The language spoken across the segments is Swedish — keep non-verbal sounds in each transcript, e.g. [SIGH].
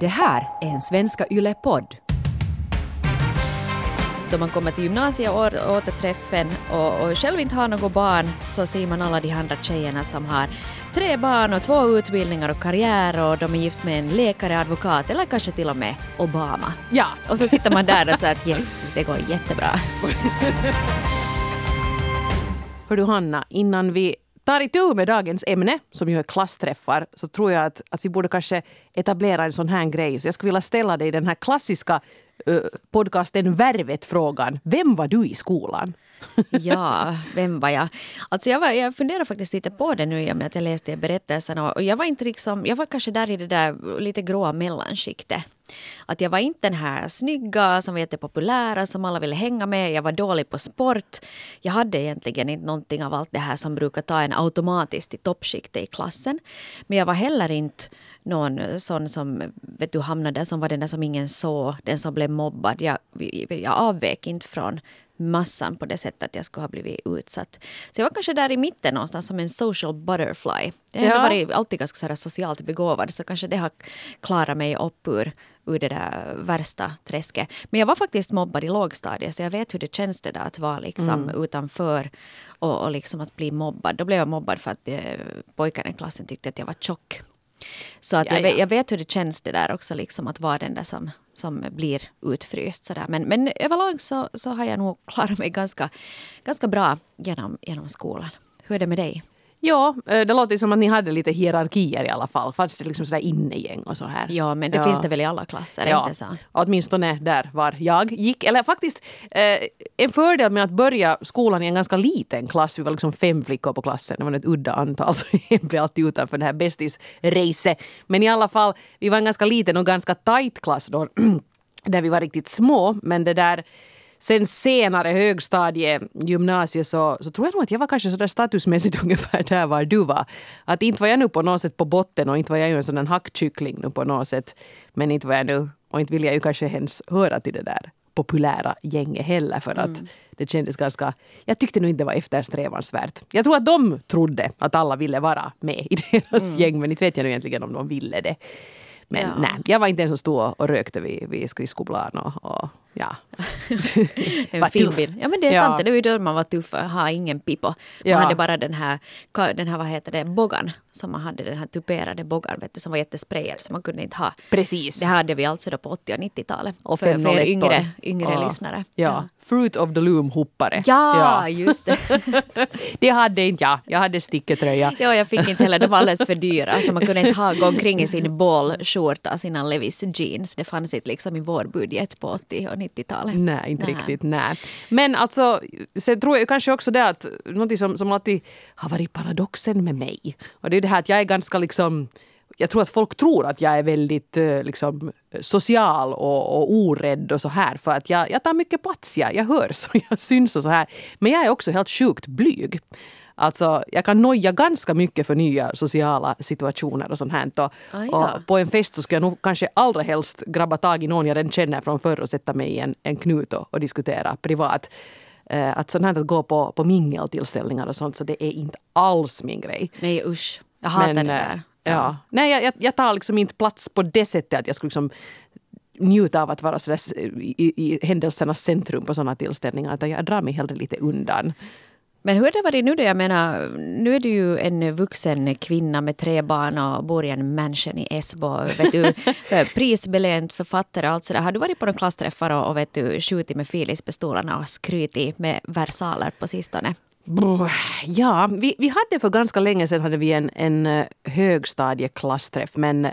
Det här är en Svenska Yle-podd. Då man kommer till gymnasiet och återträffen och, och själv inte har något barn så ser man alla de andra tjejerna som har tre barn och två utbildningar och karriär och de är gift med en läkare, advokat eller kanske till och med Obama. Ja. Och så sitter man där och säger att yes, det går jättebra. Hör du Hanna, innan vi tar itu med dagens ämne, som ju är klassträffar, så tror jag att, att vi borde kanske etablera en sån här grej. Så jag skulle vilja ställa dig den här klassiska uh, podcasten Värvet-frågan. Vem var du i skolan? [LAUGHS] ja, vem var jag? Alltså jag, var, jag funderar faktiskt lite på det nu i och med att jag läste berättelsen. Och jag var inte liksom, jag var kanske där i det där lite gråa mellanskiktet. Att jag var inte den här snygga som var jättepopulära som alla ville hänga med. Jag var dålig på sport. Jag hade egentligen inte någonting av allt det här som brukar ta en automatiskt till toppskiktet i klassen. Men jag var heller inte någon sån som vet du, hamnade som var den där som ingen såg, den som blev mobbad. Jag, jag avvek inte från massan på det sättet att jag skulle ha blivit utsatt. Så jag var kanske där i mitten någonstans som en social butterfly. Jag har ja. varit alltid ganska socialt begåvad så kanske det har klarat mig upp ur, ur det där värsta träsket. Men jag var faktiskt mobbad i lågstadiet så jag vet hur det känns det där att vara liksom mm. utanför och, och liksom att bli mobbad. Då blev jag mobbad för att eh, pojkarna i klassen tyckte att jag var tjock. Så att jag, vet, jag, vet hur det känns det där också, liksom att vara den där som, som blir utfryst. Sådär. Men, men överlag så, så har jag nog klarat mig ganska, ganska bra genom, genom skolan. Hur är det med dig? Ja, eh, det låter som att ni hade lite hierarkier i alla fall. Fanns det liksom sådär innegäng och så här? Ja, men det ja. finns det väl i alla klasser? Ja, inte så? åtminstone där var jag gick. Eller faktiskt, eh, en fördel med att börja skolan i en ganska liten klass, vi var liksom fem flickor på klassen, det var ett udda antal, [LAUGHS] så jag blev alltid utanför det här bästis-racet. Men i alla fall, vi var en ganska liten och ganska tight klass då, [CLEARS THROAT] där vi var riktigt små. Men det där sen senare högstadie, gymnasiet så, så tror jag nog att jag var kanske sådär statusmässigt [LAUGHS] ungefär där var du var. Att inte var jag nu på något sätt på botten och inte var jag ju en sån hackkyckling nu på något sätt. Men inte var jag nu, och inte vill jag ju kanske ens höra till det där populära gänget heller för att mm. det kändes ganska... Jag tyckte nog inte det var eftersträvansvärt. Jag tror att de trodde att alla ville vara med i [LAUGHS] deras mm. gäng men inte vet jag nu egentligen om de ville det. Men ja. nej, jag var inte den som stod och rökte vid, vid skridskoplan och, och ja. en fin bild. Ja men det är ja. sant, det var ju då man var tuff och ha ingen pipo. Man ja. hade bara den här, den här, vad heter det, boggan som man hade, den här tuperade boggan vet du, som var jättesprayad så man kunde inte ha. Precis. Det hade vi alltså då på 80 och 90-talet. Och för, för er yngre, yngre ja. lyssnare. Ja. Fruit of the Loom-hoppare. Ja, ja, just det. [LAUGHS] det hade inte jag. Jag hade sticketröja. [LAUGHS] ja, jag fick inte heller. De var alldeles för dyra. Så man kunde inte ha, gå omkring i sin bollskjorta, sina Levis jeans. Det fanns inte liksom i vår budget på 80 och 90-talet. Nej, inte nej. riktigt. Nej. Men alltså, sen tror jag kanske också det att något som, som alltid har varit paradoxen med mig. Och det är det här att jag är ganska liksom jag tror att folk tror att jag är väldigt eh, liksom, social och, och orädd och så här för att jag, jag tar mycket plats. Jag, jag hörs och [LAUGHS] jag syns och så här. Men jag är också helt sjukt blyg. Alltså, jag kan noja ganska mycket för nya sociala situationer och sånt här. Och, och, på en fest så skulle jag nog kanske allra helst grabba tag i någon jag redan känner från förr och sätta mig i en, en knut och, och diskutera privat. Uh, att sånt här att gå på, på mingeltillställningar och sånt, så det är inte alls min grej. Nej usch, jag hatar Men, det där. Eh, ja. Nej, jag, jag tar liksom inte plats på det sättet att jag skulle liksom njuta av att vara så i, i händelsernas centrum på sådana tillställningar. Utan jag drar mig hellre lite undan. Men hur har det varit nu då? Jag menar, nu är du ju en vuxen kvinna med tre barn och bor i en mansion i Esbo. Vet du, [LAUGHS] prisbelönt författare och allt sådär. Har du varit på några klassträffar och, och vet du, skjutit med Philips-pistolerna och skrytit med versaler på sistone? Ja, vi, vi hade för ganska länge sedan hade vi en, en eh, högstadieklassträff men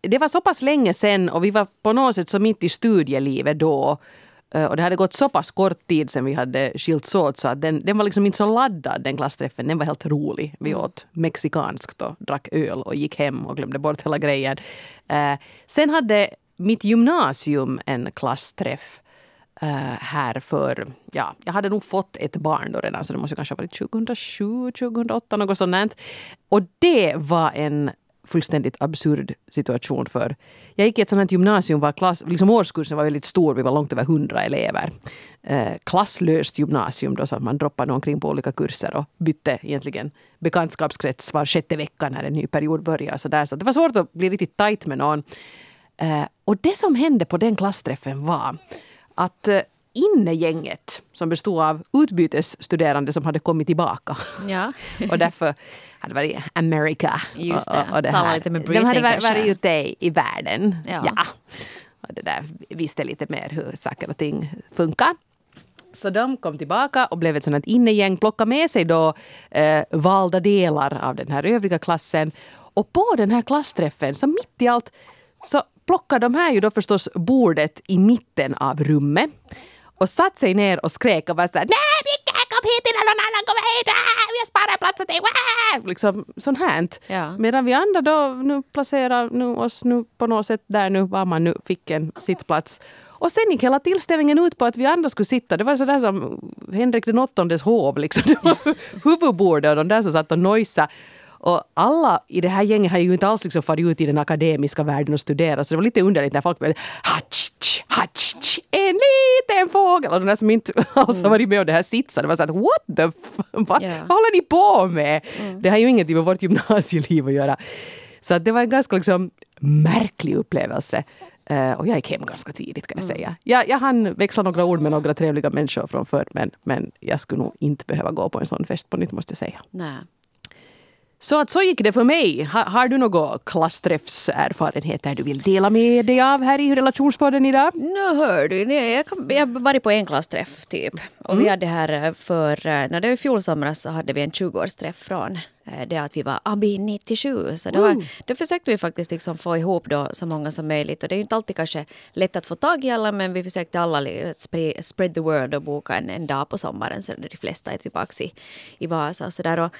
det var så pass länge sedan och vi var på något sätt så mitt i studielivet då. Och det hade gått så pass kort tid sedan vi hade skilts åt så att den, den var liksom inte så laddad den klassträffen. Den var helt rolig. Vi mm. åt mexikanskt och drack öl och gick hem och glömde bort hela grejen. Sen hade mitt gymnasium en klassträff här för, ja, jag hade nog fått ett barn då redan så det måste kanske ha varit 2007, 2008 något sånt. Och det var en fullständigt absurd situation för jag gick i ett sånt här gymnasium var klass, liksom årskursen var väldigt stor, vi var långt över hundra elever. Eh, klasslöst gymnasium då så att man droppade omkring på olika kurser och bytte egentligen bekantskapskrets var sjätte vecka när en ny period började. Så, där. så det var svårt att bli riktigt tajt med någon. Eh, och det som hände på den klassträffen var att eh, innegänget som bestod av utbytesstuderande som hade kommit tillbaka. Ja. [LAUGHS] och därför hade varit America. Just det. Och, och, det här. lite med De hade varit, varit ute i, i världen. Ja. Och det där visste lite mer hur saker och ting funkar. Så de kom tillbaka och blev ett sånt innegäng, plockade med sig då eh, valda delar av den här övriga klassen. Och på den här klassträffen, så mitt i allt, så plockade de här ju då förstås bordet i mitten av rummet. Och satt sig ner och skrek och var såhär Nej Micke kom hit innan någon annan kommer hit! Ah, vi har sparat plats åt dig! Ah! Liksom sånt här. Ja. Medan vi andra då nu placerar nu oss nu på något sätt där nu var man nu fick en sittplats. Och sen gick hela tillställningen ut på att vi andra skulle sitta. Det var sådär som Henrik den åttondes hov. Liksom. Det var [LAUGHS] huvudbordet och de där som satt och nojsade. Och alla i det här gänget har ju inte alls liksom farit ut i den akademiska världen och studerat. Så det var lite underligt när folk började hatsch, hatsch, en liten fågel. Och de där som inte [LAUGHS] alls har varit med om det här sitsa, det var så att what the f- vad, vad håller ni på med? Det har ju ingenting med vårt gymnasieliv att göra. Så att det var en ganska liksom märklig upplevelse. Eh, och jag gick hem ganska tidigt kan jag säga. Jag, jag hann växla några ord med några trevliga människor från förr men, men jag skulle nog inte behöva gå på en sån fest på nytt måste jag säga. Nej. Så att så gick det för mig. Ha, har du några klassträffserfarenheter du vill dela med dig av här i relationspodden idag? Nu hör du, jag, jag har varit på en klassträff typ. Och vi hade här eh, för, eh, när det var i fjol somras så hade vi en 20-årsträff från eh, det att vi var ABI 97. Så då, var, då försökte vi faktiskt liksom få ihop då så många som möjligt. Och det är inte alltid kanske lätt att få tag i alla men vi försökte alla li- att spre, spread the word och boka en, en dag på sommaren så där de flesta är tillbaka i, i Vasa och sådär. Och, alltså,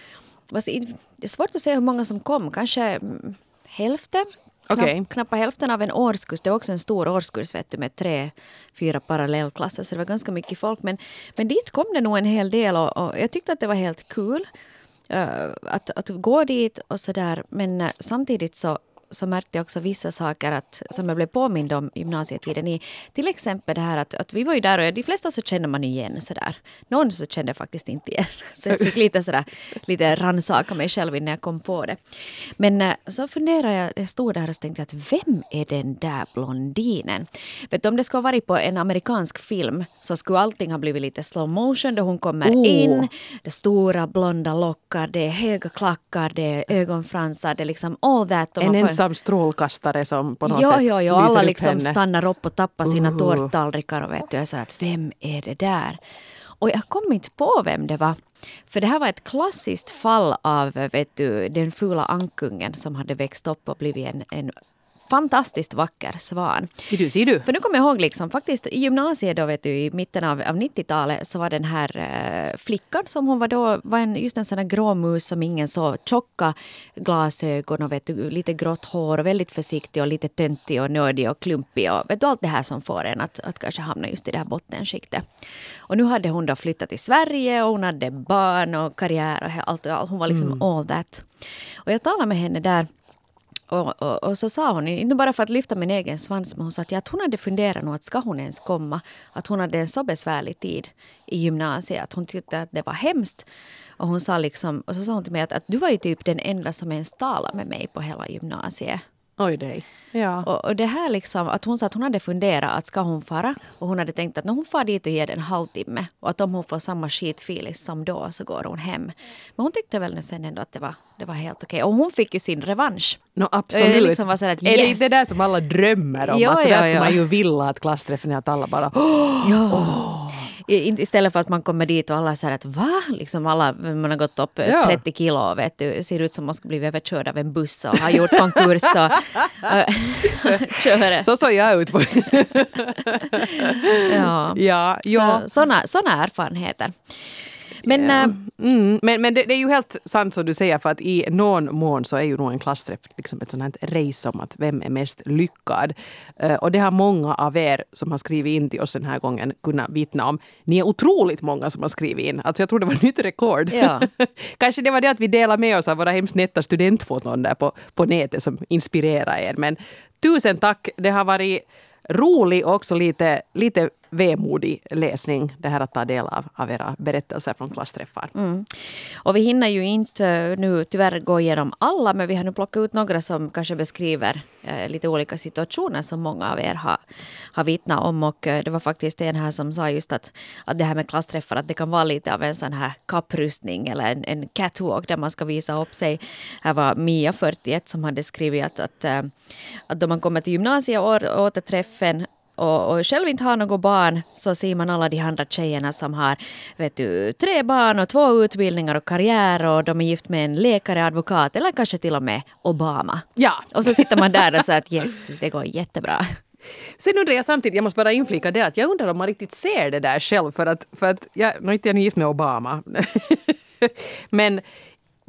det är svårt att säga hur många som kom, kanske mm, hälften Knapp, Okej. Knappt hälften av en årskurs. Det är också en stor årskurs vet du, med tre, fyra parallellklasser. Så det var ganska mycket folk. Men, men dit kom det nog en hel del och, och jag tyckte att det var helt kul eh, att, att gå dit och sådär. Men eh, samtidigt så, så märkte jag också vissa saker att, som jag blev påmind om gymnasietiden. I, till exempel det här att, att vi var ju där och de flesta så känner man igen sådär. Någon så kände jag faktiskt inte igen. [LAUGHS] Så jag fick lite sådär, lite rannsaka mig själv innan jag kom på det. Men eh, så funderade jag, jag stod där och tänkte att vem är den där blondinen? Vet du, om det skulle ha varit på en amerikansk film så skulle allting ha blivit lite slow motion då hon kommer Oh. in. Det stora blonda lockar, det är höga klackar, det är ögonfransar, det är liksom all that. En man ensam strålkastare som på något Jo, sätt jo, jo. Alla liksom henne. stannar upp och tappar sina Uh. tårttallrikar och vet du, jag sa att vem är det där? Och jag kom inte på vem det var. För det här var ett klassiskt fall av vet du, den fula ankungen som hade växt upp och blivit en, en fantastiskt vacker svan. Ser du, ser du? För nu kommer jag ihåg, liksom, faktiskt i gymnasiet då, vet du, i mitten av, av 90-talet så var den här eh, flickan som hon var då, var en, just en sån här grå mus som ingen såg. Tjocka glasögon och vet du, lite grått hår och väldigt försiktig och lite töntig och nördig och klumpig och vet du, allt det här som får en att, att kanske hamna just i det här bottenskiktet. Och nu hade hon då flyttat till Sverige och hon hade barn och karriär och allt och allt. Hon var liksom all that. Och jag talade med henne där och, och, och så sa hon, inte bara för att lyfta min egen svans, men hon sa att, ja, att hon hade funderat nog att ska hon ens komma? Att hon hade en så besvärlig tid i gymnasiet, att hon tyckte att det var hemskt. Och hon sa liksom, och så sa hon till mig att, att du var ju typ den enda som ens talade med mig på hela gymnasiet. Oj dig. Ja. Och, och det här liksom, att hon sa att hon hade funderat att ska hon fara? Och hon hade tänkt att när hon far dit och ger det en halvtimme och att om hon får samma skitfeeling som då så går hon hem. Men hon tyckte väl nu sen ändå att det var, det var helt okej. Och hon fick ju sin revansch. No, absolut. liksom var att, Är det yes. inte det där som alla drömmer om? Ja, att så där ja, skulle ja. man ju vilja att klassträffen är att alla bara Ja. I- inte Istället för att man kommer dit och alla säger att va? Liksom alla, man har gått upp eh, Ja. 30 kilo vet du, ser ut som man skulle bli överkörd av en buss och har gjort konkurs och och [LAUGHS] [LAUGHS] kör. Så såg jag ut på... [LAUGHS] Ja. ja, ja. Så, såna, såna erfarenheter. Men Ja. eh, Mm, men men det, det är ju helt sant som du säger för att i någon mån så är ju nog en klassträff liksom ett sånt här race om att vem är mest lyckad. Eh, och det har många av er som har skrivit in till oss den här gången kunnat vittna om. Ni är otroligt många som har skrivit in. Alltså jag tror det var [LAUGHS] nytt rekord. Ja. [LAUGHS] Kanske det var det att vi delar med oss av våra hemskt nätta studentfoton där på, på nätet som inspirerar er. Men tusen tack! Det har varit rolig och också lite, lite vemodig läsning det här att ta del av, av era berättelser från klassträffar. Mm. Och vi hinner ju inte eh, nu tyvärr gå igenom alla men vi har nu plockat ut några som kanske beskriver eh, lite olika situationer som många av er har, har vittnat om. Och eh, det var faktiskt en här som sa just att, att det här med klassträffar att det kan vara lite av en sån här kapprustning eller en, en catwalk där man ska visa upp sig. Här var Mia, 41, som hade skrivit att, att, att, att då man kommer till gymnasiet och återträffen och, och själv inte har något barn så ser man alla de andra tjejerna som har vet du, tre barn och två utbildningar och karriär och de är gift med en läkare, advokat eller kanske till och med Obama. Ja. Och så sitter man där och säger att yes, det går jättebra. Sen undrar jag samtidigt, jag måste bara inflika det att jag undrar om man riktigt ser det där själv för att, för att jag, nu är inte jag gift med Obama. [LAUGHS] Men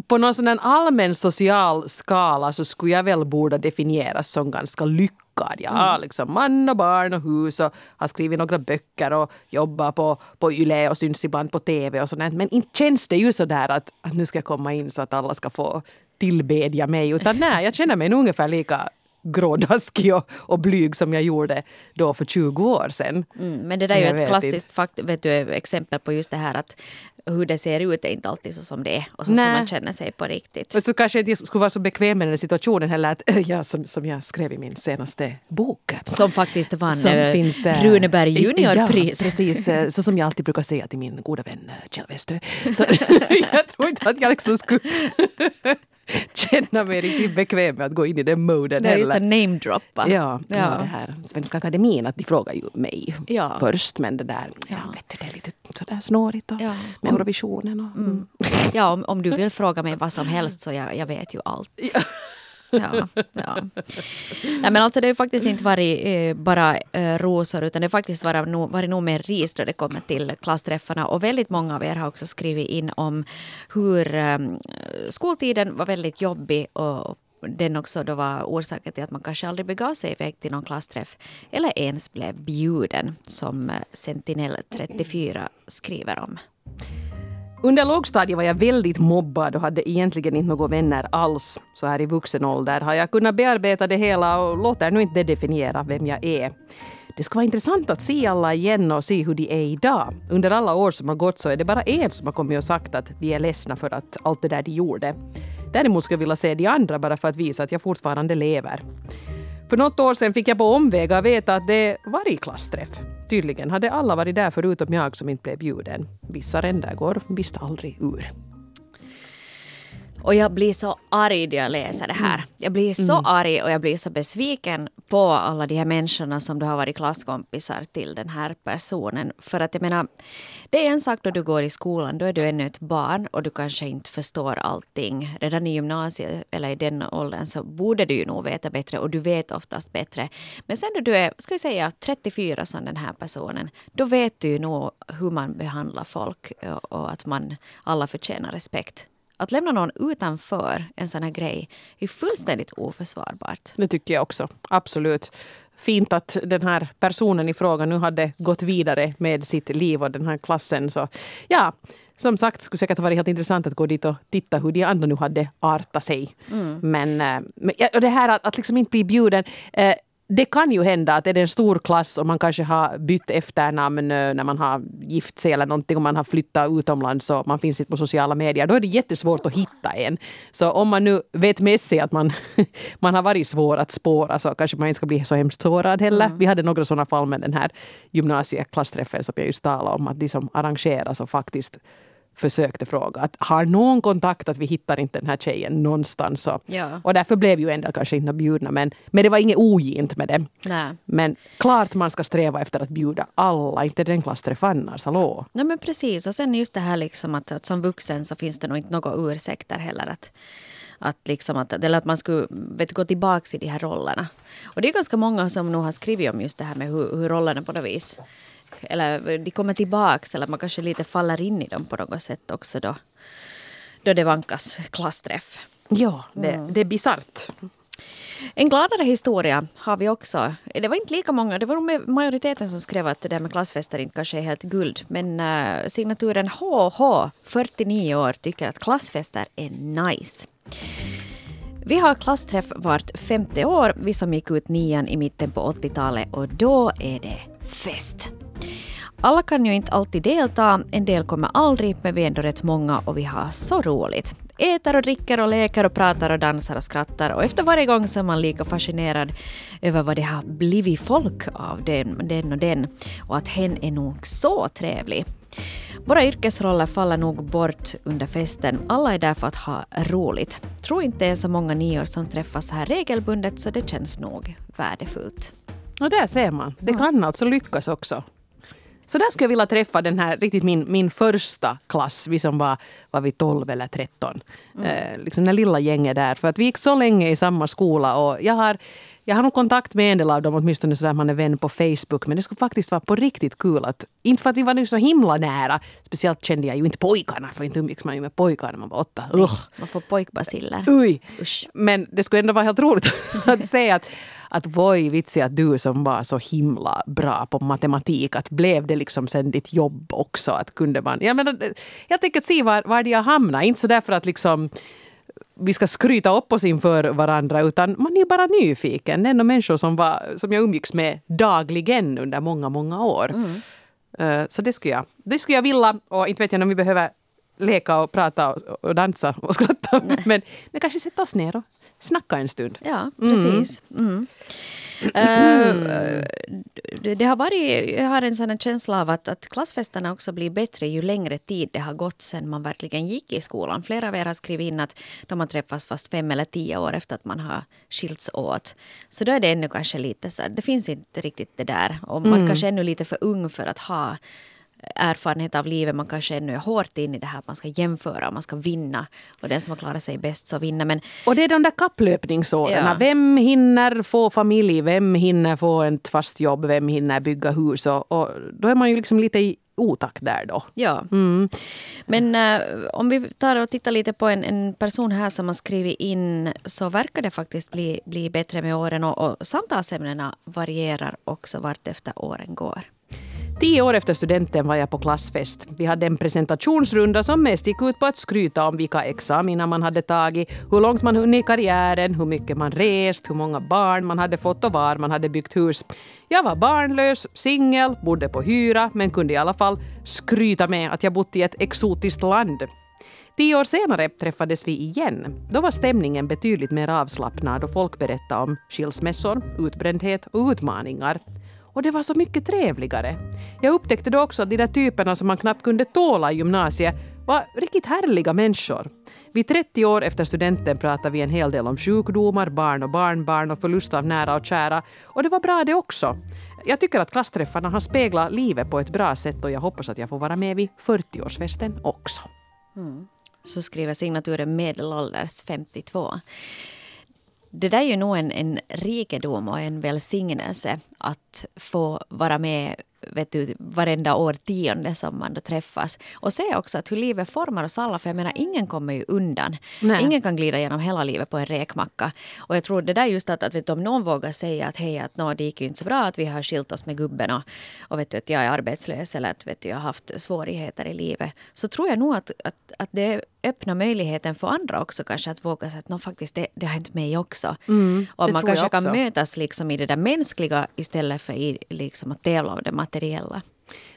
på någon sån allmän social skala så skulle jag väl borde definieras som ganska lyckad. Jag har mm. liksom man och barn och hus och har skrivit några böcker och jobbar på, på YLE och syns ibland på TV och sånt. Men inte känns det ju så där att, att nu ska jag komma in så att alla ska få tillbedja mig. Utan nej, jag känner mig ungefär lika grådaskig och, och blyg som jag gjorde då för 20 år sedan. Mm, men det där är ju ett klassiskt fakt, vet du, exempel på just det här att hur det ser ut är inte alltid så som det är och så som man känner sig på riktigt. Och så kanske jag inte skulle vara så bekväm med den situationen heller att [LAUGHS] ja, som, som jag skrev i min senaste bok. Som faktiskt vann som äh, finns, äh, Runeberg juniorpris. Ja, precis. Äh, så som jag alltid brukar säga till min goda vän Kjell Westö. [LAUGHS] [LAUGHS] jag tror inte att jag liksom skulle [LAUGHS] känna mig riktigt bekväm med att gå in i den moden heller. Just namedroppa. Ja, ja. ja, det här Svenska Akademin, att de frågar ju mig ja. först men det där, ja. vet du, det är lite sådär snårigt och ja. med Eurovisionen och... Mm. Mm. Ja, om, om du vill fråga mig vad som helst så jag, jag vet ju allt. Ja. Ja. Nej, men alltså det har faktiskt inte varit eh, bara eh, rosor utan det har faktiskt varit, no, varit nog mer ris då det kommer till klassträffarna. Och väldigt många av er har också skrivit in om hur eh, skoltiden var väldigt jobbig och den också då var orsaken till att man kanske aldrig begav sig iväg till någon klassträff eller ens blev bjuden som eh, Sentinell 34 skriver om. Under lågstadiet var jag väldigt mobbad och hade egentligen inte några vänner alls. Så här i vuxen ålder har jag kunnat bearbeta det hela och låter nu inte det definiera vem jag är. Det skulle vara intressant att se alla igen och se hur de är idag. Under alla år som har gått så är det bara en som har kommit och sagt att vi är ledsna för att allt det där de gjorde. Däremot skulle jag vilja se de andra bara för att visa att jag fortfarande lever. För något år sedan fick jag på omvägar veta att det var i klassträff. Tydligen hade alla varit där förutom jag som inte blev bjuden. Vissa ränder går visst aldrig ur. Och jag blir så arg när jag läser det här. Jag blir så mm. arg och jag blir så besviken på alla de här människorna som du har varit klasskompisar till den här personen. För att jag menar, det är en sak då du går i skolan, då är du ännu ett barn och du kanske inte förstår allting. Redan i gymnasiet eller i den åldern så borde du ju nog veta bättre och du vet oftast bättre. Men sen då du är, ska vi säga 34 som den här personen, då vet du ju nog hur man behandlar folk och att man alla förtjänar respekt. Att lämna någon utanför en sån här grej är fullständigt oförsvarbart. Det tycker jag också. Absolut. Fint att den här personen i fråga nu hade gått vidare med sitt liv och den här klassen. Så ja, som sagt skulle säkert ha varit helt intressant att gå dit och titta hur de andra nu hade artat sig. Mm. Men, eh, men och det här att, att liksom inte bli bjuden. Eh, det kan ju hända att är det en stor klass och man kanske har bytt efternamn eh, när man har gift sig eller någonting och man har flyttat utomlands och man finns inte på sociala medier. Då är det jättesvårt att hitta en. Så om man nu vet med sig att man, [LAUGHS] man har varit svår att spåra så kanske man inte ska bli så hemskt sårad heller. Mm. Vi hade några sådana fall med den här gymnasieklassträffen som jag just talade om. Att de som arrangeras och faktiskt försökte fråga att har någon kontakt att vi hittar inte den här tjejen någonstans. Så. Ja. Och därför blev ju en del kanske inte bjudna men, men det var inget ogint med det. Nej. Men klart man ska sträva efter att bjuda alla, inte den klassträff annars, hallå? Nej men precis och sen just det här liksom att, att som vuxen så finns det nog inte några ursäkter heller att att, liksom att, eller att man skulle vet, gå tillbaka i de här rollerna. Och det är ganska många som nog har skrivit om just det här med hur, hur rollerna på något vis eller de kommer tillbaks eller man kanske lite faller in i dem på något sätt också då, då det vankas klassträff. Ja, det, mm. det är bisarrt. En gladare historia har vi också. Det var inte lika många, det var majoriteten som skrev att det där med klassfester inte kanske är helt guld. Men uh, signaturen HH, 49 år, tycker att klassfester är nice. Vi har klassträff vart femte år, vi som gick ut nian i mitten på 80-talet och då är det fest. Alla kan ju inte alltid delta, en del kommer aldrig, men vi är ändå rätt många och vi har så roligt. Äter och dricker och leker och pratar och dansar och skrattar och efter varje gång så är man lika fascinerad över vad det har blivit folk av den, den och den och att hen är nog så trevlig. Våra yrkesroller faller nog bort under festen. Alla är där för att ha roligt. Tror inte det är så många nior som träffas här regelbundet så det känns nog värdefullt. Och där ser man. Det kan alltså lyckas också. Så där skulle jag vilja träffa den här, riktigt min, min första klass, vi som var, var vi 12 eller 13. Mm. Eh, liksom det lilla gänget där. För att vi gick så länge i samma skola och jag har jag har nog kontakt med en del av dem, åtminstone sådär man är vän på Facebook. Men det skulle faktiskt vara på riktigt kul att, inte för att vi var nu så himla nära. Speciellt kände jag ju inte pojkarna, för inte umgicks man ju med pojkar när man var åtta. Ugh. Man får pojkbaciller. Usch. Men det skulle ändå vara helt roligt [LAUGHS] att se att att voi vitsi att du som var så himla bra på matematik, att blev det liksom sen ditt jobb också? Att kunde man, jag menar, helt enkelt se var, var de har hamnat. Inte så därför att liksom vi ska skryta upp oss inför varandra utan man är bara nyfiken. Det är ändå människor som, var, som jag umgicks med dagligen under många, många år. Mm. Uh, så det skulle, jag, det skulle jag vilja och inte vet jag om vi behöver leka och prata och, och dansa och skratta. [LAUGHS] Men, men kanske sätta oss ner och snacka en stund. Ja, precis. Mm. Mm. Uh, det, det, har varit, jag har en sån känsla av att, att klassfesterna också blir bättre ju längre tid det har gått sen man verkligen gick i skolan. Flera av er har skrivit in att de har träffats fast fem eller tio år efter att man har skilts åt. Så då är det ännu kanske lite så det finns inte riktigt det där. Och man mm. kanske är ännu lite för ung för att ha erfarenhet av livet. Man kanske ännu är hårt in i det här att man ska jämföra, man ska vinna. Och den som har klarat sig bäst så vinner. Men, och det är de där kapplöpningsåren. Ja. Vem hinner få familj? Vem hinner få ett fast jobb? Vem hinner bygga hus? Och, och då är man ju liksom lite i otakt där då. Ja. Mm. Men uh, om vi tar och tittar lite på en, en, person här som har skrivit in så verkar det faktiskt bli, bli bättre med åren och, och samtalsämnena varierar också vart efter åren går. Tio år efter studenten var jag på klassfest. Vi hade en presentationsrunda som mest gick ut på att skryta om vilka examina man hade tagit, hur långt man hunnit i karriären, hur mycket man rest, hur många barn man hade fått och var man hade byggt hus. Jag var barnlös, singel, bodde på hyra men kunde i alla fall skryta med att jag bott i ett exotiskt land. Tio år senare träffades vi igen. Då var stämningen betydligt mer avslappnad och folk berättade om skilsmässor, utbrändhet och utmaningar. Och det var så mycket trevligare. Jag upptäckte då också att de där typerna som man knappt kunde tåla i gymnasiet var riktigt härliga människor. Vid 30 år efter studenten pratade vi en hel del om sjukdomar, barn och barnbarn och förlust av nära och kära. Och det var bra det också. Jag tycker att klassträffarna har speglat livet på ett bra sätt och jag hoppas att jag får vara med vid 40-årsfesten också. Mm. Så skriver signaturen medelålders 52 det där är ju nog en, en rikedom och en välsignelse att få vara med vet du, varenda årtionde som man då träffas. Och se också att hur livet formar oss alla. För jag menar, ingen kommer ju undan. Nej. Ingen kan glida genom hela livet på en räkmacka. Och jag tror det där just att, att vet du, om någon vågar säga att hej, att no, det gick ju inte så bra att vi har skilt oss med gubben och, och vet du, att jag är arbetslös eller att vet du, jag har haft svårigheter i livet. Så tror jag nog att, att, att det öppnar möjligheten för andra också kanske att våga säga att no, faktiskt det, det har hänt mig också. Mm, och man kanske kan mötas liksom i det där mänskliga istället för i liksom att tävla om det materiella.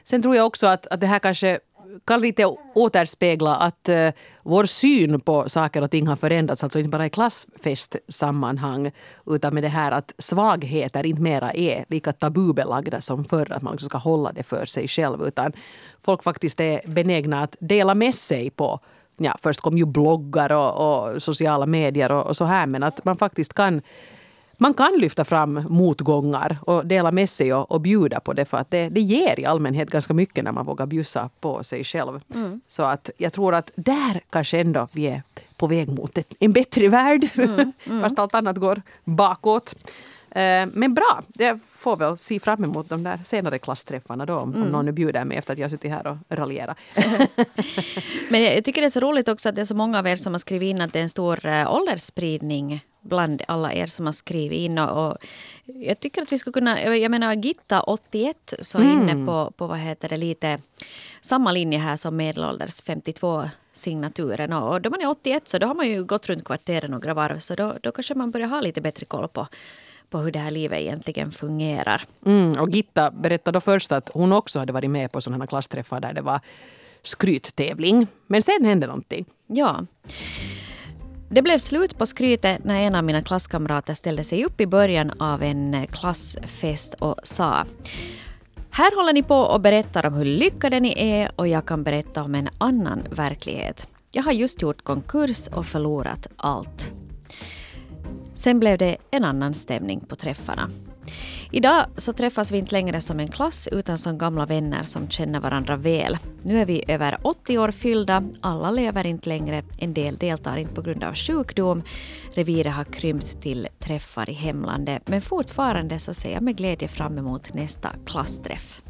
Sen tror jag också att, att det här kanske kan lite återspegla att uh, vår syn på saker och ting har förändrats. Alltså inte bara i klassfestsammanhang utan med det här att svagheter inte mera är lika tabubelagda som förr. Att man liksom ska hålla det för sig själv. Utan folk faktiskt är benägna att dela med sig på Ja, först kom ju bloggar och, och sociala medier och, och så här men att man faktiskt kan man kan lyfta fram motgångar och dela med sig och, och bjuda på det för att det, det ger i allmänhet ganska mycket när man vågar bjussa på sig själv. Mm. Så att jag tror att där kanske ändå vi är på väg mot ett, en bättre värld. Mm. Mm. [LAUGHS] Fast allt annat går bakåt. Eh, men bra, får väl se fram emot de där senare klassträffarna då om, mm. om någon nu bjuder mig efter att jag suttit här och raljerat. [LAUGHS] Men jag tycker det är så roligt också att det är så många av er som har skrivit in att det är en stor äh, åldersspridning bland alla er som har skrivit in. Och, och, jag tycker att vi skulle kunna, jag menar Gitta 81 så mm. inne på, på vad heter det, lite samma linje här som medelålders 52 signaturen. Och då man är 81 så då har man ju gått runt kvarteren några varv så då, då kanske man börjar ha lite bättre koll på på hur det här livet egentligen fungerar. Mm, och Gitta berättade då först att hon också hade varit med på sådana klassträffar där det var skryttävling. Men sen hände någonting. Ja. Det blev slut på skrytet när en av mina klasskamrater ställde sig upp i början av en klassfest och sa här håller ni på och berättar om hur lyckade ni är och jag kan berätta om en annan verklighet. Jag har just gjort konkurs och förlorat allt. Sen blev det en annan stämning på träffarna. Idag så träffas vi inte längre som en klass utan som gamla vänner som känner varandra väl. Nu är vi över 80 år fyllda, alla lever inte längre, en del deltar inte på grund av sjukdom. Reviret har krympt till träffar i hemlandet men fortfarande så ser jag med glädje fram emot nästa klassträff.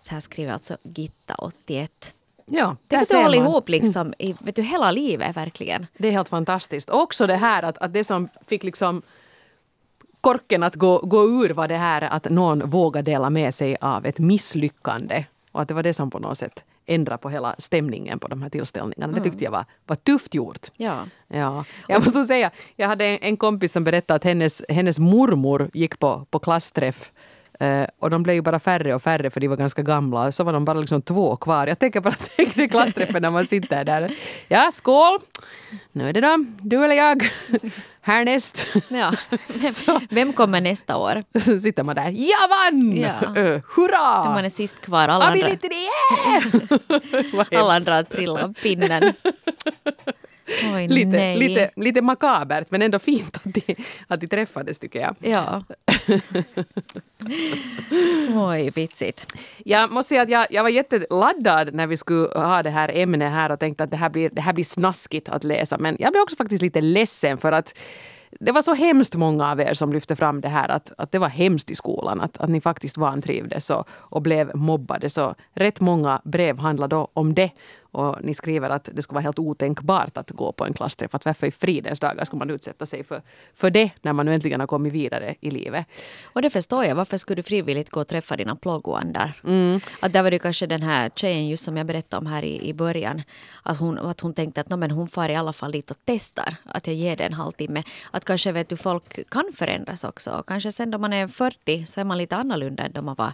Så här skriver alltså Gitta, 81. Ja, Tänk att du håller ihop liksom i vet du, hela livet verkligen. Det är helt fantastiskt. Också det här att, att det som fick liksom korken att gå, gå ur var det här att någon vågade dela med sig av ett misslyckande. Och att det var det som på något sätt ändrade på hela stämningen på de här tillställningarna. Det tyckte jag var, var tufft gjort. Ja. Ja. Jag måste säga, jag hade en, en kompis som berättade att hennes, hennes mormor gick på, på klassträff Uh, och de blev ju bara färre och färre för de var ganska gamla. Så var de bara liksom två kvar. Jag tänker bara [LAUGHS] tänk klassträffen när man sitter där. Ja, skål! Nu är det då du eller jag. [LAUGHS] Härnäst. Ja. [LAUGHS] Vem kommer nästa år? Så sitter man där. Jag vann! Ja. Uh, hurra! Man är sist kvar. Alla andra, alla andra har trillat pinnen. Oj, lite, nej. lite, lite makabert men ändå fint att de, att de träffades tycker jag. Ja. [LAUGHS] Oj, vitsigt. Jag måste säga att jag, jag var jätteladdad när vi skulle ha det här ämnet här och tänkte att det här, blir, det här blir snaskigt att läsa. Men jag blev också faktiskt lite ledsen för att det var så hemskt många av er som lyfte fram det här att, att det var hemskt i skolan. Att, att ni faktiskt vantrivdes och, och blev mobbade. Så rätt många brev handlade om det. Och ni skriver att det skulle vara helt otänkbart att gå på en klassträff. Att varför i fridens dagar skulle man utsätta sig för, för det när man nu äntligen har kommit vidare i livet? Och det förstår jag. Varför skulle du frivilligt gå och träffa dina plågoandar? Mm. Att där var det kanske den här tjejen just som jag berättade om här i, i början. Att hon, att hon tänkte att men hon far i alla fall dit och testar. Att jag ger det en halvtimme. Att kanske vet du, folk kan förändras också. Och kanske sen då man är 40 så är man lite annorlunda än då man var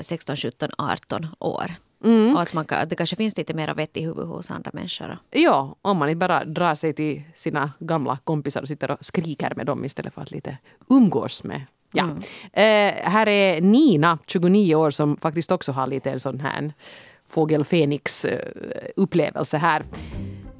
16, 17, 18 år. Mm. Och att, man, att det kanske finns lite mer vett i huvudet hos andra människor. Ja, om man inte bara drar sig till sina gamla kompisar och sitter och skriker med dem istället för att lite umgås med Ja. Mm. Eh, här är Nina, 29 år, som faktiskt också har lite en sån här fågel Fenix eh, här.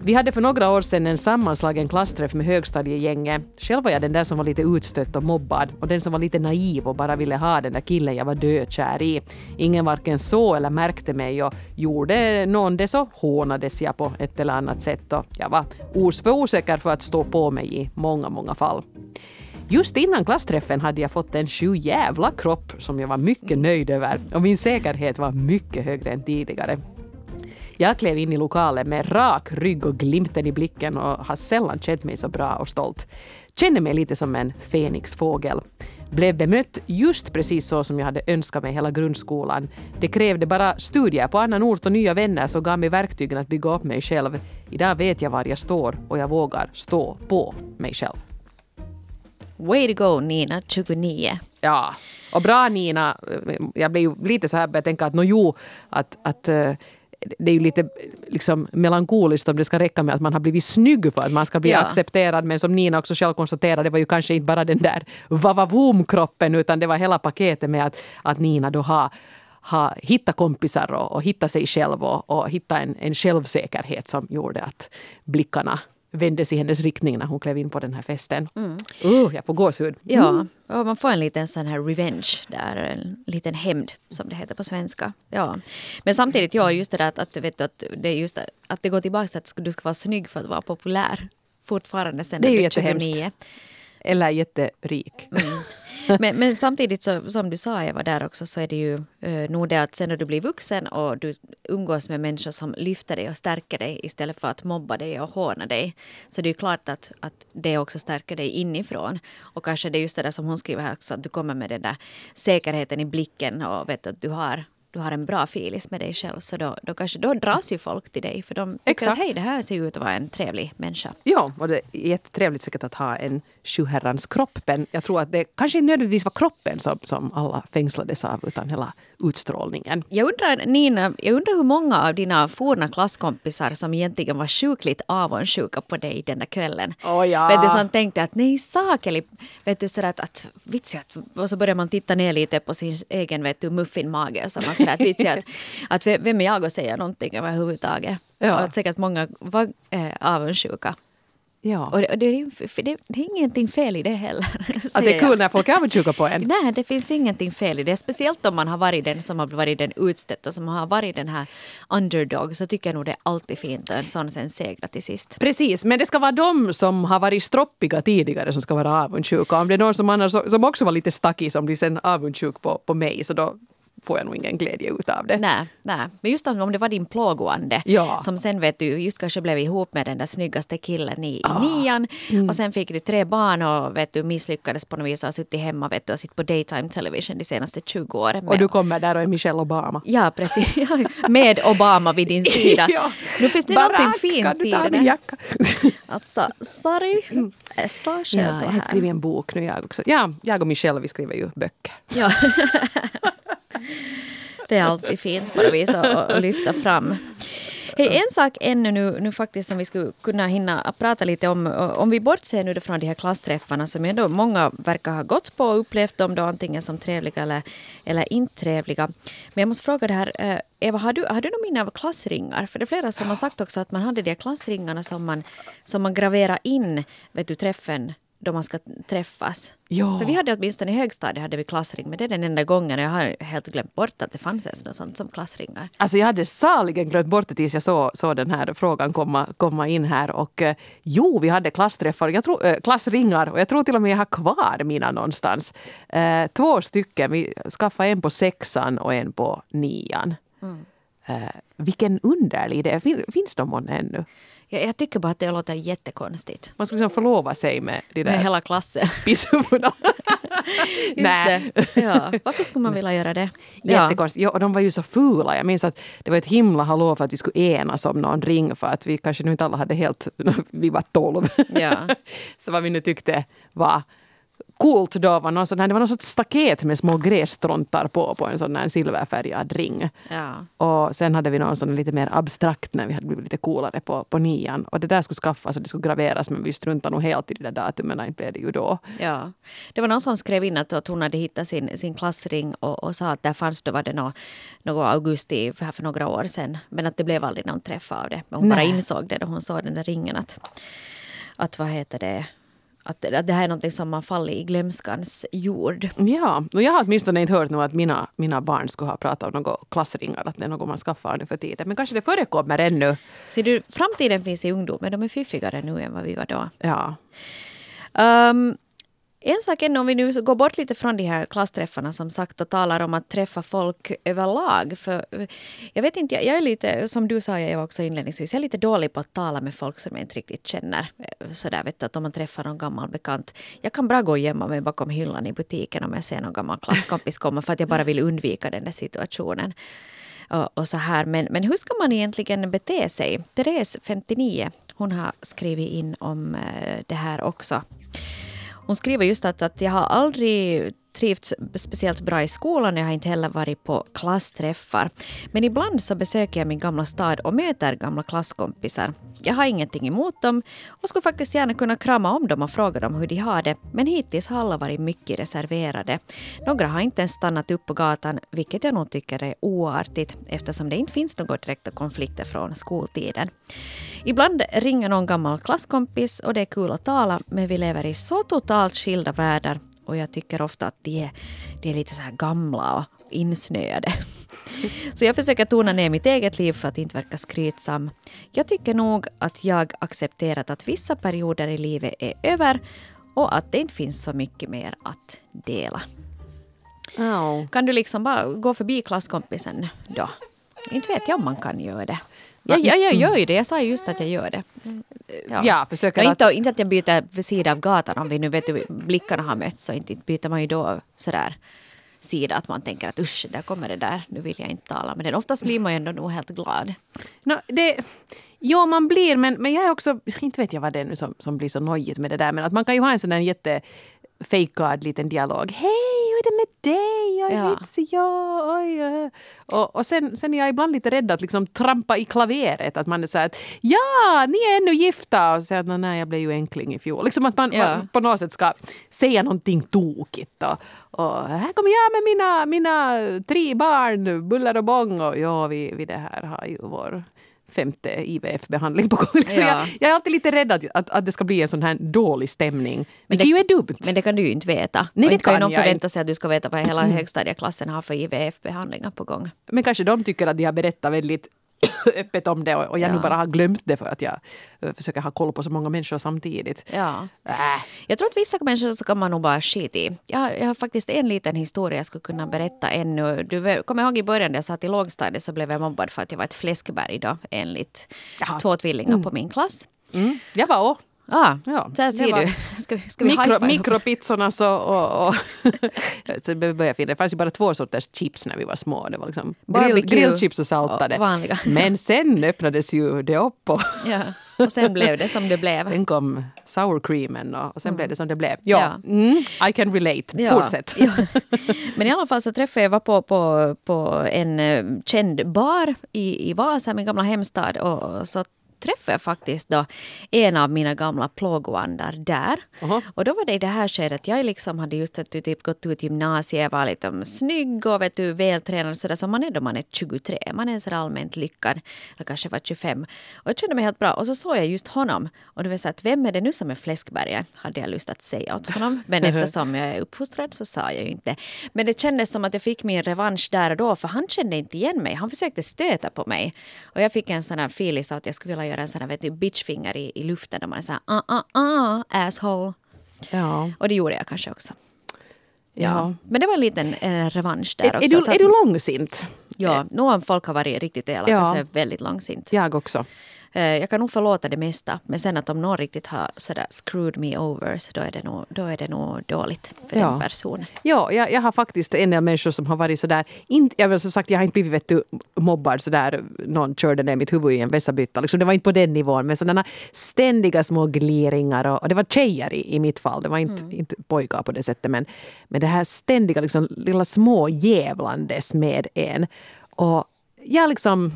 Vi hade för några år sedan en sammanslagen klassträff med högstadiegänget. Själv var jag den där som var lite utstött och mobbad och den som var lite naiv och bara ville ha den där killen jag var dödkär i. Ingen varken såg eller märkte mig och gjorde någon det så hånades jag på ett eller annat sätt och jag var os för osäker för att stå på mig i många, många fall. Just innan klassträffen hade jag fått en sju jävla kropp som jag var mycket nöjd över och min säkerhet var mycket högre än tidigare. Jag klev in i lokalen med rak rygg och glimten i blicken och har sällan känt mig så bra och stolt. Känner mig lite som en fenixfågel. Blev bemött just precis så som jag hade önskat mig hela grundskolan. Det krävde bara studier på annan ort och nya vänner som gav mig verktygen att bygga upp mig själv. Idag vet jag var jag står och jag vågar stå på mig själv. Way to go Nina, 29. Ja, och bra Nina. Jag blev lite så här började tänka att no, jo, att, att eh, det är ju lite liksom melankoliskt om det ska räcka med att man har blivit snygg för att man ska bli Ja. accepterad. Men som Nina också själv konstaterade, det var ju kanske inte bara den där vavavoom-kroppen utan det var hela paketet med att, att Nina då har ha hittat kompisar och, och hitta sig själv och, och hitta en, en självsäkerhet som gjorde att blickarna vändes i hennes riktning när hon klev in på den här festen. Uh, jag får gåshud. Ja, och man får en liten sån här revenge där, en liten hämnd som det heter på svenska. Ja. Men samtidigt, ja, just det där att, att, vet du, att, det just att det går tillbaka till att du ska vara snygg för att vara populär. Fortfarande sen Det är ju blir jättehemskt. 29. Eller jätterik. [LAUGHS] Men, men samtidigt så, som du sa Eva där också så är det ju uh, nog det att sen när du blir vuxen och du umgås med människor som lyfter dig och stärker dig istället för att mobba dig och håna dig. Så det är ju klart att, att det också stärker dig inifrån. Och kanske det är just det där som hon skriver här också att du kommer med den där säkerheten i blicken och vet att du har du har en bra filis med dig själv så då, då, kanske, då dras ju folk till dig för de tycker Exakt. att hej det här ser ut att vara en trevlig människa. Ja, och det är jättetrevligt säkert att ha en sjuherrans kroppen. Jag tror att det kanske inte nödvändigtvis var kroppen som, som alla fängslades av utan hela utstrålningen. Jag undrar, Nina, jag undrar hur många av dina forna klasskompisar som egentligen var sjukligt avundsjuka på dig den där kvällen. Åh, ja. Vet du, som tänkte att nej, Sakeli, vet du, sådär att, att vitsi, att, och så börjar man titta ner lite på sin egen, vet du, muffinmage och så man sådär att vitsi, att, [LAUGHS] att vem är jag att säga någonting överhuvudtaget? Ja. Och att säkert många var eh, avundsjuka. Ja. Och det, och det, är- det, det är ingenting fel i det heller. [LAUGHS] att det är kul jag. när folk är avundsjuka på en. Nej, det finns ingenting fel i det. Speciellt om man har varit den som har varit den utstötta, som har varit den här underdog, så tycker jag nog det är alltid fint att en sån sen segrar till sist. Precis, men det ska vara de som har varit stroppiga tidigare som ska vara avundsjuka. Om det är någon som, annars, som också var lite stackig som blir sen avundsjuk på, på mig så då får jag nog ingen glädje ut av det. Nej, nej. Men just om det var din plågoande Ja. som sen vet du just kanske blev ihop med den där snyggaste killen i, i nian och sen fick du tre barn och vet du misslyckades på något vis och har suttit hemma vet du, och sitt på daytime television de senaste 20 åren. Och du kommer där och är Michelle Obama. Ja, precis. [LAUGHS] Med Obama vid din [LAUGHS] sida. Ja. Nu finns det Barack, någonting fint i det jacka? [LAUGHS] Alltså, sorry. Jag sa Ja, jag har skrivit en bok nu jag också. Ja, jag och Michelle vi skriver ju böcker. Ja. Det är alltid fint på något vis att, lyfta fram. Hej, en sak ännu nu, nu faktiskt som vi skulle kunna hinna prata lite om. Om vi bortser nu från de här klassträffarna som ändå många verkar ha gått på och upplevt dem då antingen som trevliga eller, eller inte trevliga. Men jag måste fråga det här, eh, Eva, har du, har du någon minne av klassringar? För det är flera som har sagt också att man hade de här klassringarna som man, som man graverar in, vet du, träffen då man ska träffas. Ja. För vi hade åtminstone i högstadiet hade vi klassring, men det är den enda gången. Jag har helt glömt bort att det fanns ens något sånt som klassringar. Alltså jag hade saligen glömt bort det tills jag såg, såg den här frågan komma, komma in här. Och eh, jo, vi hade klassträffar, jag tror, eh, klassringar och jag tror till och med jag har kvar mina någonstans. Eh, två stycken, vi skaffade en på sexan och en på nian. Eh, vilken underlig idé, fin, finns de månne ännu? Jag, jag tycker bara att det låter jättekonstigt. Man skulle liksom förlova sig med de Med där hela klassen. [LAUGHS] pisshuvudena. Nej. Ja. Varför skulle man vilja göra det? Jättekonstigt. Ja, och de var ju så fula. Jag minns att det var ett himla hallå för att vi skulle enas om någon ring för att vi kanske nu inte alla hade helt... [LAUGHS] Vi var tolv. Ja. [LAUGHS] så vad vi nu tyckte var coolt då var någon sån här, det var någon sorts staket med små grässtrontar på, på en sån här silverfärgad ring. Ja. Och sen hade vi någon sån lite mer abstrakt när vi hade blivit lite coolare på, på nian. Och det där skulle skaffas och det skulle graveras men vi struntade nog helt i de där datumen, inte blev det ju då. Ja. Det var någon som skrev in att, att hon hade hittat sin, sin klassring och, och sa att där fanns då var det något, något augusti för, för några år sedan. Men att det blev aldrig någon träff av det. Men hon bara Nej. insåg det då hon såg den där ringen att, att vad heter det, att, att det här är någonting som har fallit i glömskans jord. Ja, och jag har åtminstone inte hört nu att mina, mina barn skulle ha pratat om några klassringar, att det är något man skaffar nu för tiden. Men kanske det förekommer ännu. Ser du, framtiden finns i ungdomen. De är fiffigare nu än vad vi var då. Ja. Um, en sak ännu, om vi nu går bort lite från de här klassträffarna som sagt och talar om att träffa folk överlag. För jag vet inte, jag, jag är lite, som du sa jag var också inledningsvis, jag är lite dålig på att tala med folk som jag inte riktigt känner. Eh, sådär vet du, att om man träffar någon gammal bekant. Jag kan bra gå och gömma mig bakom hyllan i butiken om jag ser någon gammal klasskompis komma för att jag bara vill undvika den där situationen. Och, och så här. Men, men hur ska man egentligen bete sig? Therese, 59, hon har skrivit in om eh, det här också. Hon skriver just att, att jag har aldrig trivts speciellt bra i skolan. Jag har inte heller varit på klassträffar. Men ibland så besöker jag min gamla stad och möter gamla klasskompisar. Jag har ingenting emot dem och skulle faktiskt gärna kunna krama om dem och fråga dem hur de har det. Men hittills har alla varit mycket reserverade. Några har inte ens stannat upp på gatan, vilket jag nog tycker är oartigt eftersom det inte finns några direkta konflikter från skoltiden. Ibland ringer någon gammal klasskompis och det är kul att tala, men vi lever i så totalt skilda världar och jag tycker ofta att de är, de är lite så här gamla och insnöade. [LAUGHS] Så jag försöker tona ner mitt eget liv för att inte verka skrytsam. Jag tycker nog att jag accepterat att vissa perioder i livet är över och att det inte finns så mycket mer att dela. Oh. Kan du liksom bara gå förbi klasskompisen då? Inte vet jag om man kan göra det. Jag, jag, jag gör ju det, jag sa ju just att jag gör det. Ja, försöker Ja, att... inte, inte att jag byter vid sidan av gatan om vi nu vet du, blickarna har mötts så inte, inte byter man ju då sådär sida att man tänker att usch, där kommer det där, nu vill jag inte tala med den. Oftast blir man ju ändå nog helt glad. No, det, ja, man blir, men, men jag är också, inte vet jag vad det är nu som, som blir så nojigt med det där, men att man kan ju ha en sån där jätte fejkad liten dialog. Hej, hur är det med dig? Ja. vits, ja, oj, oj. Och, och sen, sen är jag ibland lite rädd att liksom trampa i klaveret. Att man är så här att ja, ni är ännu gifta. Och säger att nej, jag blev ju enkling i fjol. Liksom att man, Ja. man på något sätt ska säga någonting tokigt. Och, och här kommer jag med mina, mina tre barn, buller och bång. Och ja, vi, vi det här har ju vår femte IVF-behandling på gång. [LAUGHS] Liksom Ja. jag, jag är alltid lite rädd att, att, att det ska bli en sån här dålig stämning. Vilket det- ju är dumt. Men det kan du ju inte veta. Nej, och det inte kan ju någon förvänta sig att du ska veta vad hela högstadieklassen har för IVF-behandlingar på gång. Men kanske de tycker att de har berättat väldigt [COUGHS] öppet om det och, och jag Ja. nu bara har glömt det för att jag eh, försöker ha koll på så många människor samtidigt. Ja. Äh. Jag tror att vissa människor så kan man nog bara skita i. Jag, jag har faktiskt en liten historia jag skulle kunna berätta ännu. Du kommer ihåg i början när jag satt i lågstadiet så blev jag mobbad för att jag var ett fläskberg då enligt Jaha. två tvillingar på min klass. Mm. Jag var också. Ah, Ja, det ser du. [LAUGHS] Ska, ska vi Mikro, mikropizzorna så och... och [LAUGHS] så det började finna. Det fanns ju bara två sorters chips när vi var små. Det var liksom grill, grillchips och saltade. och vanliga. [LAUGHS] Men sen öppnades ju det upp och Ja. Och sen blev det som det blev. sen kom sour creamen och, och sen blev det som det blev. Ja, Ja. Mm, I can relate. Ja, Fortsätt. ja. Men i alla fall så träffade jag var på, på, på en eh, känd bar i, i Vasa, min gamla hemstad. Och så träffade jag faktiskt då en av mina gamla plågoandar där. Aha. Och då var det i det här skedet, jag liksom hade just typ gått ut gymnasiet, var lite snygg och vet du, vältränad sådär som man är då man är 23. Man är sådär allmänt lyckad. Eller kanske var 25. Och jag kände mig helt bra. Och så såg jag just honom. Och det var så att vem är det nu som är fläskbergare? Hade jag lust att säga åt honom. Men [LAUGHS] eftersom jag är uppfostrad så sa jag ju inte. Men det kändes som att jag fick min revansch där och då. För han kände inte igen mig. Han försökte stöta på mig. Och jag fick en sån här feeling att jag skulle vilja göra en sån här vet du, bitchfinger i, i luften. Där man är så här, ah, ah, ah, asshole. Ja. Och det gjorde jag kanske också. Ja. Ja. Men det var en liten en revansch där Är, också. är, du, så är du långsint? Ja, nu om folk har varit riktigt elaka Ja. så är jag väldigt långsint. Jag också. Eh, Jag kan nog förlåta det mesta. Men sen att om någon riktigt har sådär screwed me over så då är det nog, då är det nog dåligt för Ja. den personen. Ja, jag, jag har faktiskt en del människor som har varit sådär, inte, jag vill som sagt jag har inte blivit vet du, mobbad sådär, någon körde ner mitt huvud i en vässabytta, liksom, det var inte på den nivån, men sådana ständiga små gliringar och, och det var tjejer i, i mitt fall, det var inte, inte pojkar på det sättet, men, men det här ständiga liksom, lilla små jävlandes med en. Och jag liksom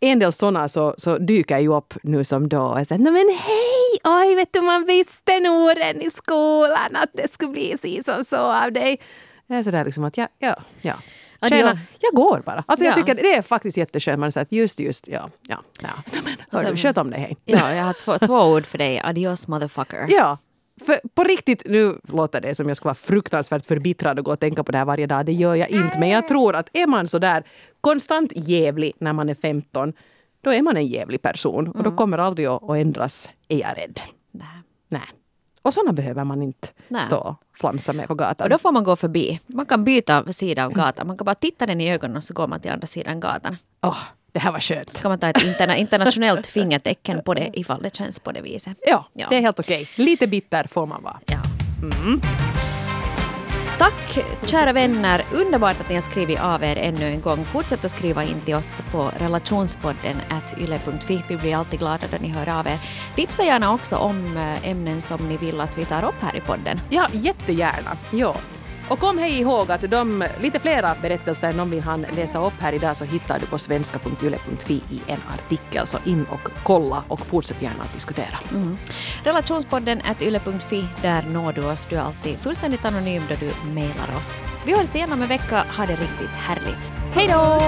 en del sådana så, så dyker ju upp nu som då och säger, "Nej, men hej, oj vet du man visste nog redan i skolan att det skulle bli si som så av dig. Jag är sådär liksom att ja, ja, ja. Tjena, det- jag går bara. Alltså jag Ja. tycker det är faktiskt jätteskönt. Man säger just, just, ja, ja, ja. Men, hör du, så- sköt om dig, hej. Ja, jag har två, två ord för dig. Adios motherfucker. Ja, för på riktigt, nu låter det som jag ska vara fruktansvärt förbittrad och gå och tänka på det här varje dag. Det gör jag inte. Men jag tror att är man så där konstant jävlig när man är 15, då är man en jävlig person. Och då kommer aldrig att, att ändras, är jag rädd. Nej. Nej. Och sådana behöver man inte Nej. stå och flamsa med på gatan. Och då får man gå förbi. Man kan byta sida av gatan. Man kan bara titta den i ögonen och så går man till andra sidan gatan. Åh, det här var skönt. Så kan man ta ett interna [LAUGHS] internationellt fingertecken på det ifall det känns på det viset. Ja, Ja. det är helt okej. Lite bitter får man vara. Ja. Tack kära vänner. Underbart att ni har skrivit av er ännu en gång. Fortsätt att skriva in till oss på relationspodden yle.fi. Vi blir alltid glada när ni hör av er. Tipsa gärna också om eh, ämnen som ni vill att vi tar upp här i podden. Ja, jättegärna. Ja. Och kom hej ihåg att de lite flera berättelser än de vi hann läsa upp här idag så hittar du på svenska.yle.fi i en artikel. Så in och kolla och fortsätt gärna att diskutera. Relationspodden at yle.fi. Där når du oss. Du är alltid fullständigt anonym då du mejlar oss. Vi hörs igen om en vecka. Ha det riktigt härligt. Hej då!